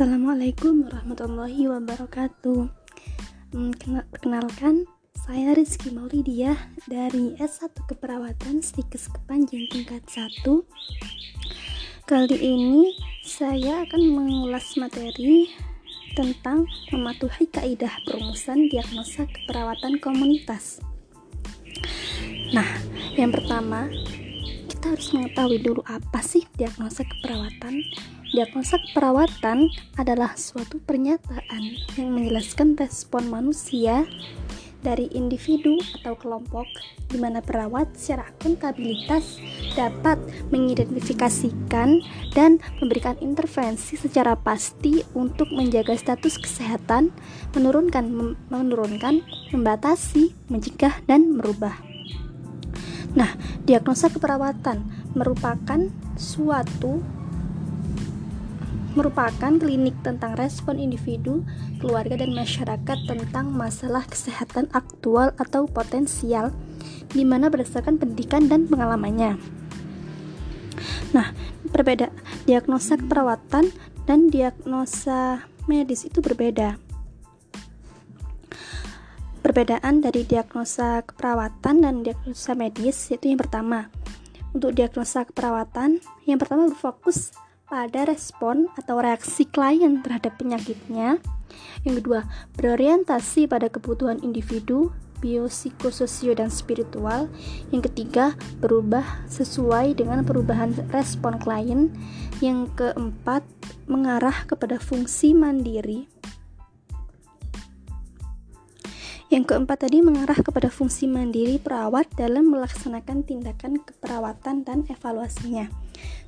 Assalamualaikum warahmatullahi wabarakatuh. Hmm, Perkenalkan, saya Rizky Maulidia dari S1 Keperawatan Stikes Kepanjang tingkat 1. Kali ini saya akan mengulas materi tentang mematuhi kaidah perumusan diagnosa keperawatan komunitas. Nah, yang pertama, kita harus mengetahui dulu apa sih diagnosa keperawatan. Diagnosa keperawatan adalah suatu pernyataan yang menjelaskan respon manusia dari individu atau kelompok di mana perawat secara akuntabilitas dapat mengidentifikasikan dan memberikan intervensi secara pasti untuk menjaga status kesehatan, menurunkan menurunkan, membatasi, mencegah dan merubah. Nah, diagnosa keperawatan merupakan suatu merupakan klinik tentang respon individu, keluarga, dan masyarakat tentang masalah kesehatan aktual atau potensial, di mana berdasarkan pendidikan dan pengalamannya. Nah, berbeda diagnosa keperawatan dan diagnosa medis itu berbeda. Perbedaan dari diagnosa keperawatan dan diagnosa medis yaitu yang pertama. Untuk diagnosa keperawatan, yang pertama berfokus pada respon atau reaksi klien terhadap penyakitnya. Yang kedua, berorientasi pada kebutuhan individu, biopsikososio dan spiritual. Yang ketiga, berubah sesuai dengan perubahan respon klien. Yang keempat, mengarah kepada fungsi mandiri. Yang keempat tadi mengarah kepada fungsi mandiri perawat dalam melaksanakan tindakan keperawatan dan evaluasinya.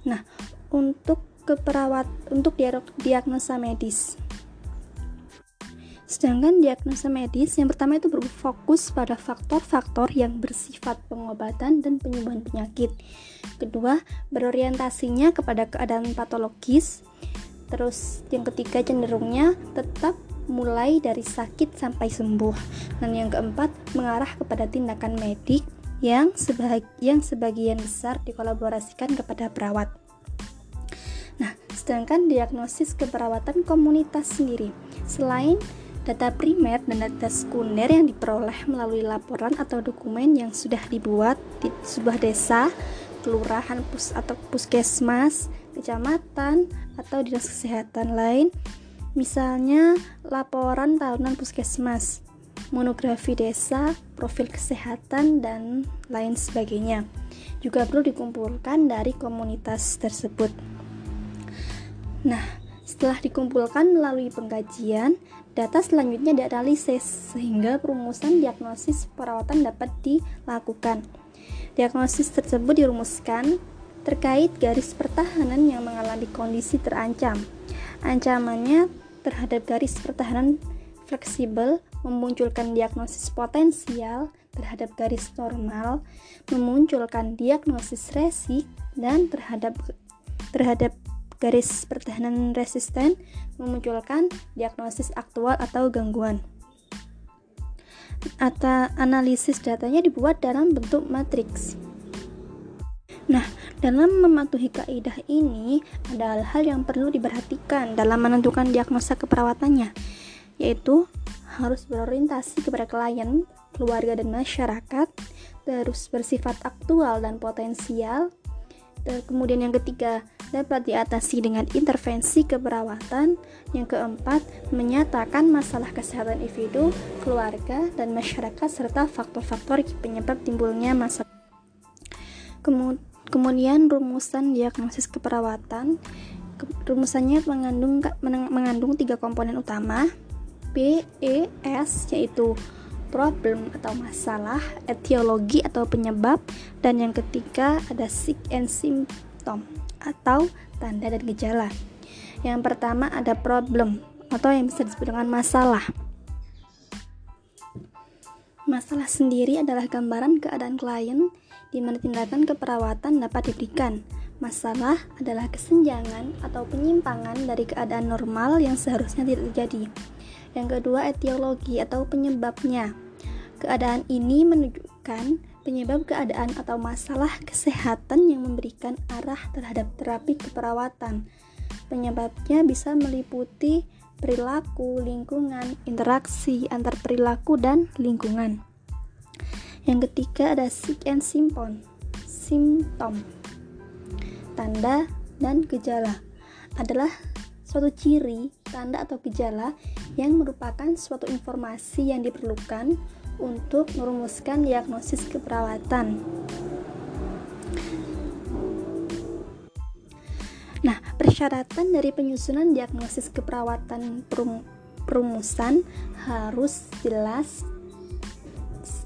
Nah, untuk keperawat untuk diagnosa medis. Sedangkan diagnosa medis yang pertama itu berfokus pada faktor-faktor yang bersifat pengobatan dan penyembuhan penyakit. Kedua, berorientasinya kepada keadaan patologis. Terus yang ketiga cenderungnya tetap mulai dari sakit sampai sembuh. Dan yang keempat, mengarah kepada tindakan medik yang sebag yang sebagian besar dikolaborasikan kepada perawat. Nah, sedangkan diagnosis keperawatan komunitas sendiri, selain data primer dan data sekunder yang diperoleh melalui laporan atau dokumen yang sudah dibuat di sebuah desa, kelurahan pus atau puskesmas, kecamatan, atau dinas kesehatan lain, misalnya laporan tahunan puskesmas, monografi desa, profil kesehatan, dan lain sebagainya. Juga perlu dikumpulkan dari komunitas tersebut. Nah, setelah dikumpulkan melalui pengkajian, data selanjutnya dianalisis sehingga perumusan diagnosis perawatan dapat dilakukan. Diagnosis tersebut dirumuskan terkait garis pertahanan yang mengalami kondisi terancam. Ancamannya terhadap garis pertahanan fleksibel memunculkan diagnosis potensial terhadap garis normal, memunculkan diagnosis resik dan terhadap terhadap garis pertahanan resisten memunculkan diagnosis aktual atau gangguan. Atau analisis datanya dibuat dalam bentuk matriks. Nah, dalam mematuhi kaidah ini ada hal-hal yang perlu diperhatikan dalam menentukan diagnosa keperawatannya, yaitu harus berorientasi kepada klien, keluarga dan masyarakat, terus bersifat aktual dan potensial, kemudian yang ketiga dapat diatasi dengan intervensi keperawatan. Yang keempat, menyatakan masalah kesehatan individu, keluarga, dan masyarakat serta faktor-faktor penyebab timbulnya masalah. Kemudian rumusan diagnosis keperawatan. Rumusannya mengandung mengandung tiga komponen utama, P, E, S, yaitu problem atau masalah, etiologi atau penyebab, dan yang ketiga ada sick and symptom atau tanda dan gejala. Yang pertama ada problem atau yang bisa disebut dengan masalah. Masalah sendiri adalah gambaran keadaan klien di mana tindakan keperawatan dapat diberikan. Masalah adalah kesenjangan atau penyimpangan dari keadaan normal yang seharusnya tidak terjadi. Yang kedua, etiologi atau penyebabnya. Keadaan ini menunjukkan penyebab keadaan atau masalah kesehatan yang memberikan arah terhadap terapi keperawatan. Penyebabnya bisa meliputi perilaku, lingkungan, interaksi antar perilaku dan lingkungan. Yang ketiga ada sick and symptom, simptom, tanda dan gejala adalah suatu ciri, tanda atau gejala yang merupakan suatu informasi yang diperlukan untuk merumuskan diagnosis keperawatan. Nah, persyaratan dari penyusunan diagnosis keperawatan perumusan harus jelas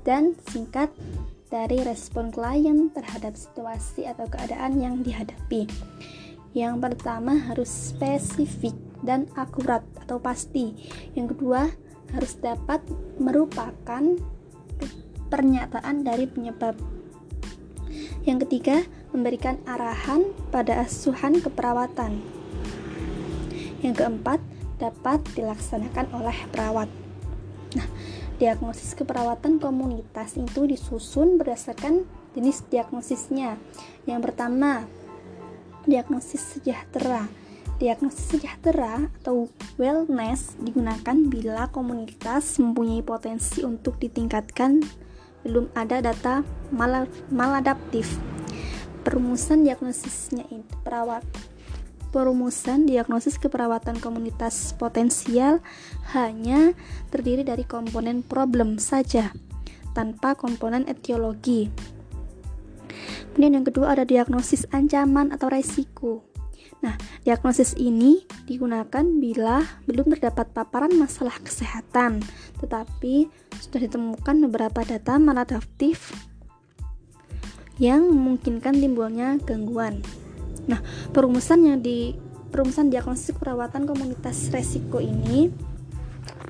dan singkat dari respon klien terhadap situasi atau keadaan yang dihadapi. Yang pertama harus spesifik dan akurat atau pasti. Yang kedua harus dapat merupakan pernyataan dari penyebab. Yang ketiga, memberikan arahan pada asuhan keperawatan. Yang keempat, dapat dilaksanakan oleh perawat. Nah, diagnosis keperawatan komunitas itu disusun berdasarkan jenis diagnosisnya. Yang pertama, diagnosis sejahtera. Diagnosis sejahtera atau wellness digunakan bila komunitas mempunyai potensi untuk ditingkatkan belum ada data mal maladaptif perumusan diagnosisnya itu perawat perumusan diagnosis keperawatan komunitas potensial hanya terdiri dari komponen problem saja tanpa komponen etiologi. Kemudian yang kedua ada diagnosis ancaman atau resiko. Nah, diagnosis ini digunakan bila belum terdapat paparan masalah kesehatan, tetapi sudah ditemukan beberapa data maladaptif yang memungkinkan timbulnya gangguan. Nah, perumusan yang di perumusan diagnosis perawatan komunitas resiko ini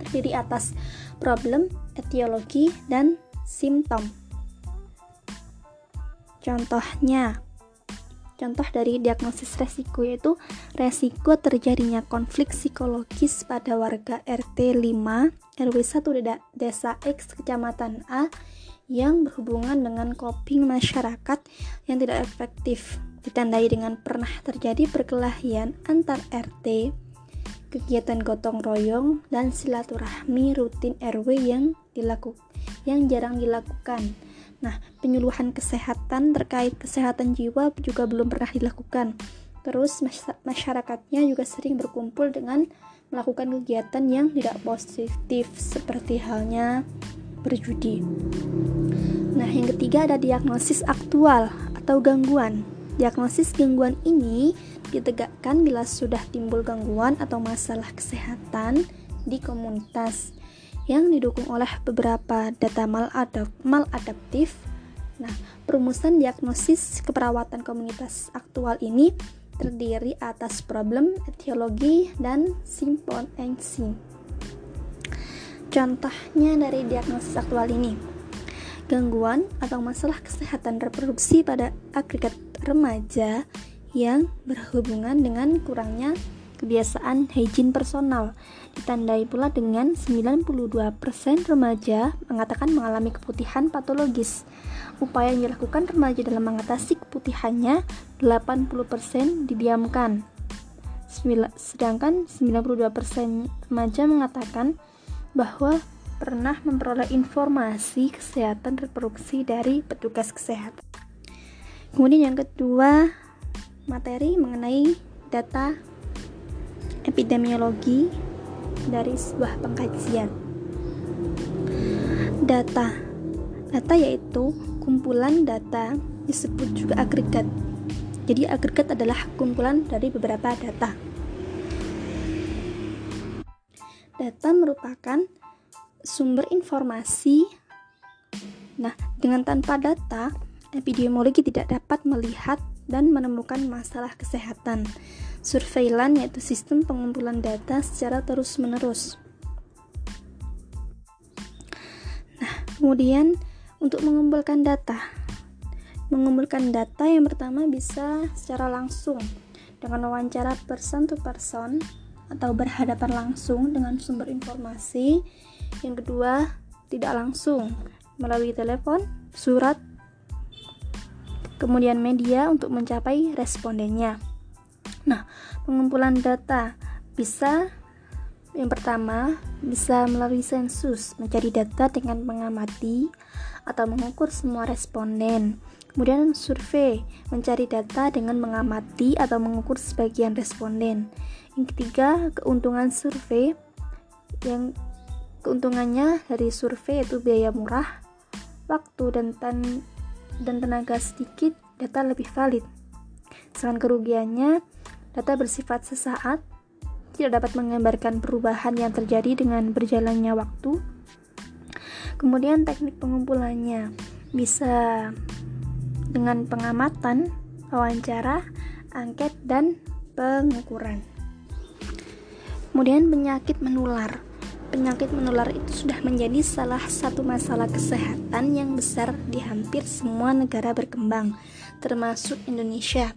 terdiri atas problem, etiologi, dan simptom. Contohnya, contoh dari diagnosis resiko yaitu resiko terjadinya konflik psikologis pada warga RT 5 RW 1 Desa X Kecamatan A yang berhubungan dengan coping masyarakat yang tidak efektif ditandai dengan pernah terjadi perkelahian antar RT, kegiatan gotong royong dan silaturahmi rutin RW yang dilakukan yang jarang dilakukan. Nah, penyuluhan kesehatan terkait kesehatan jiwa juga belum pernah dilakukan. Terus masyarakatnya juga sering berkumpul dengan melakukan kegiatan yang tidak positif seperti halnya berjudi. Nah, yang ketiga ada diagnosis aktual atau gangguan. Diagnosis gangguan ini ditegakkan bila sudah timbul gangguan atau masalah kesehatan di komunitas yang didukung oleh beberapa data maladaptif. Nah, perumusan diagnosis keperawatan komunitas aktual ini terdiri atas problem, etiologi, dan simpon sim. Contohnya dari diagnosis aktual ini, gangguan atau masalah kesehatan reproduksi pada agregat remaja yang berhubungan dengan kurangnya kebiasaan hygiene personal. Ditandai pula dengan 92% remaja mengatakan mengalami keputihan patologis. Upaya yang dilakukan remaja dalam mengatasi keputihannya 80% didiamkan. Sedangkan 92% remaja mengatakan bahwa pernah memperoleh informasi kesehatan reproduksi dari petugas kesehatan. Kemudian yang kedua, materi mengenai data epidemiologi dari sebuah pengkajian. Data data yaitu kumpulan data disebut juga agregat. Jadi agregat adalah kumpulan dari beberapa data. Data merupakan sumber informasi. Nah, dengan tanpa data, epidemiologi tidak dapat melihat dan menemukan masalah kesehatan. Surveillance yaitu sistem pengumpulan data secara terus-menerus. Nah, kemudian untuk mengumpulkan data. Mengumpulkan data yang pertama bisa secara langsung dengan wawancara person to person atau berhadapan langsung dengan sumber informasi. Yang kedua, tidak langsung melalui telepon, surat, kemudian media untuk mencapai respondennya. Nah, pengumpulan data bisa yang pertama bisa melalui sensus, mencari data dengan mengamati atau mengukur semua responden. Kemudian survei, mencari data dengan mengamati atau mengukur sebagian responden. Yang ketiga, keuntungan survei yang keuntungannya dari survei itu biaya murah, waktu dan dan tenaga sedikit, data lebih valid. Sedangkan kerugiannya, data bersifat sesaat, tidak dapat menggambarkan perubahan yang terjadi dengan berjalannya waktu. Kemudian teknik pengumpulannya bisa dengan pengamatan, wawancara, angket, dan pengukuran. Kemudian penyakit menular. Penyakit menular itu sudah menjadi salah satu masalah kesehatan yang besar di hampir semua negara berkembang, termasuk Indonesia.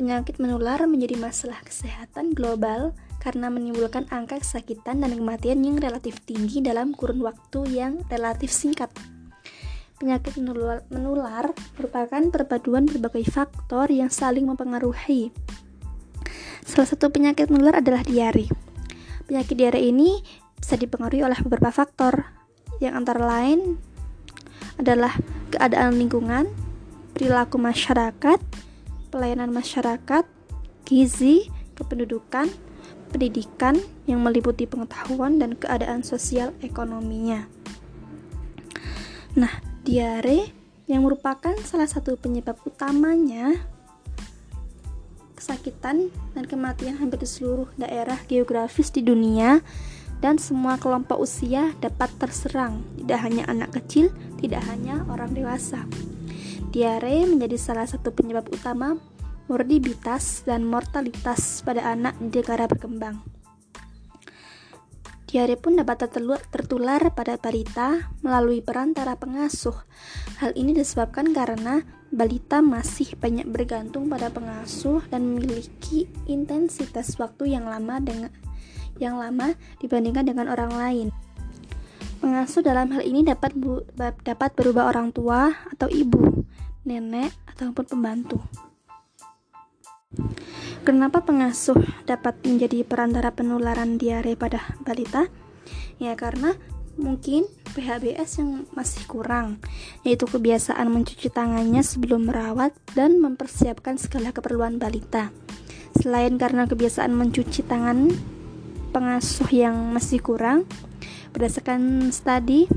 Penyakit menular menjadi masalah kesehatan global karena menimbulkan angka kesakitan dan kematian yang relatif tinggi dalam kurun waktu yang relatif singkat. Penyakit menular, menular merupakan perpaduan berbagai faktor yang saling mempengaruhi. Salah satu penyakit menular adalah diare. Penyakit diare ini bisa dipengaruhi oleh beberapa faktor, yang antara lain adalah keadaan lingkungan, perilaku masyarakat, pelayanan masyarakat, gizi, kependudukan, pendidikan yang meliputi pengetahuan dan keadaan sosial ekonominya. Nah, diare yang merupakan salah satu penyebab utamanya kesakitan dan kematian hampir di seluruh daerah geografis di dunia dan semua kelompok usia dapat terserang, tidak hanya anak kecil, tidak hanya orang dewasa. Diare menjadi salah satu penyebab utama morbiditas dan mortalitas pada anak di negara berkembang. Diare pun dapat tertular pada balita melalui perantara pengasuh. Hal ini disebabkan karena balita masih banyak bergantung pada pengasuh dan memiliki intensitas waktu yang lama dengan yang lama dibandingkan dengan orang lain. Pengasuh dalam hal ini dapat bu, dapat berubah orang tua atau ibu, nenek ataupun pembantu. Kenapa pengasuh dapat menjadi perantara penularan diare pada balita? Ya karena mungkin PHBS yang masih kurang, yaitu kebiasaan mencuci tangannya sebelum merawat dan mempersiapkan segala keperluan balita. Selain karena kebiasaan mencuci tangan pengasuh yang masih kurang, berdasarkan studi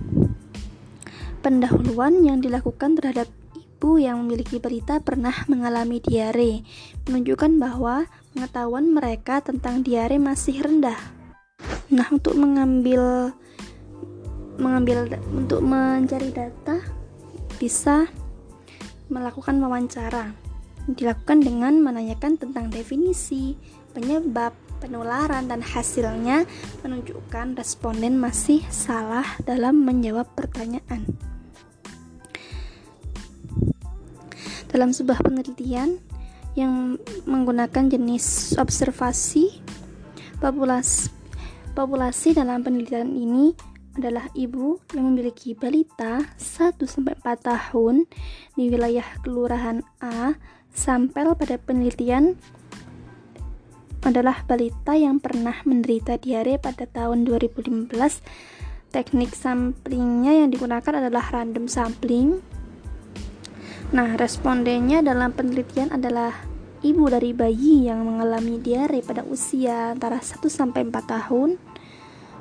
pendahuluan yang dilakukan terhadap ibu yang memiliki berita pernah mengalami diare, menunjukkan bahwa pengetahuan mereka tentang diare masih rendah. Nah, untuk mengambil mengambil untuk mencari data bisa melakukan wawancara. Dilakukan dengan menanyakan tentang definisi, penyebab, penularan dan hasilnya menunjukkan responden masih salah dalam menjawab pertanyaan. dalam sebuah penelitian yang menggunakan jenis observasi populasi populasi dalam penelitian ini adalah ibu yang memiliki balita 1-4 tahun di wilayah kelurahan A sampel pada penelitian adalah balita yang pernah menderita diare pada tahun 2015 teknik samplingnya yang digunakan adalah random sampling. Nah, respondennya dalam penelitian adalah ibu dari bayi yang mengalami diare pada usia antara 1 sampai 4 tahun.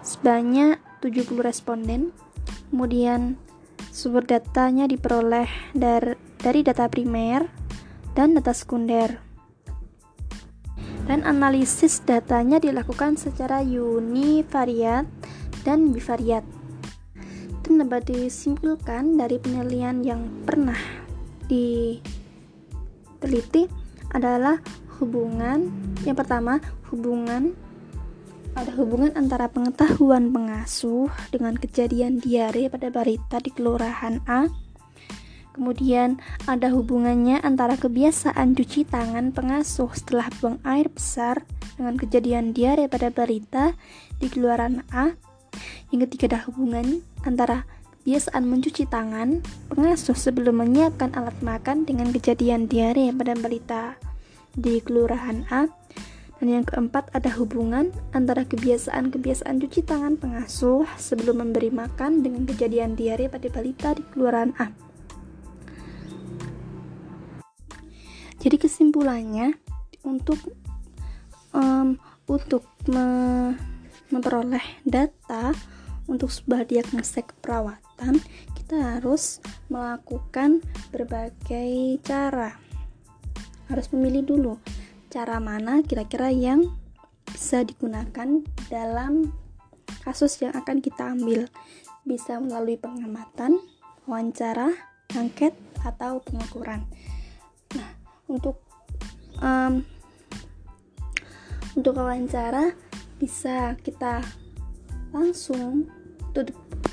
Sebanyak 70 responden. Kemudian sumber datanya diperoleh dari, dari data primer dan data sekunder. Dan analisis datanya dilakukan secara univariat dan bivariat. Dan dapat disimpulkan dari penelitian yang pernah diteliti adalah hubungan yang pertama hubungan ada hubungan antara pengetahuan pengasuh dengan kejadian diare pada balita di kelurahan A Kemudian ada hubungannya antara kebiasaan cuci tangan pengasuh setelah buang air besar dengan kejadian diare pada balita di kelurahan A. Yang ketiga ada hubungan antara kebiasaan mencuci tangan, pengasuh sebelum menyiapkan alat makan dengan kejadian diare pada balita di kelurahan A. Dan yang keempat ada hubungan antara kebiasaan-kebiasaan cuci tangan pengasuh sebelum memberi makan dengan kejadian diare pada balita di kelurahan A. Jadi kesimpulannya untuk um, untuk me memperoleh data untuk sebuah diagnosa keperawatan, kita harus melakukan berbagai cara. Harus memilih dulu cara mana kira-kira yang bisa digunakan dalam kasus yang akan kita ambil. Bisa melalui pengamatan, wawancara, angket, atau pengukuran. Untuk um, untuk wawancara bisa kita langsung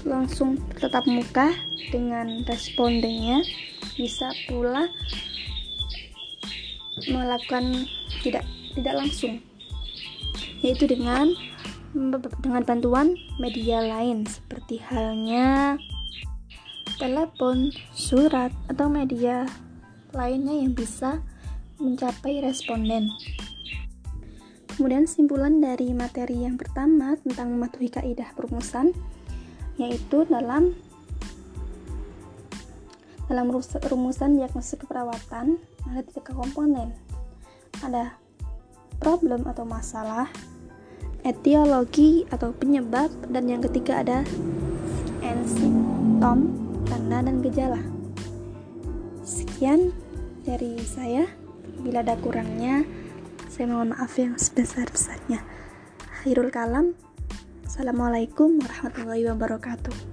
langsung tetap muka dengan respondennya. Bisa pula melakukan tidak tidak langsung yaitu dengan dengan bantuan media lain seperti halnya telepon, surat atau media lainnya yang bisa mencapai responden. Kemudian simpulan dari materi yang pertama tentang mematuhi kaidah perumusan yaitu dalam dalam rumusan diagnosis keperawatan ada tiga komponen. Ada problem atau masalah, etiologi atau penyebab, dan yang ketiga ada simptom, tanda dan gejala. Sekian dari saya. Bila ada kurangnya, saya mohon maaf yang sebesar-besarnya. Khairul kalam. Assalamualaikum warahmatullahi wabarakatuh.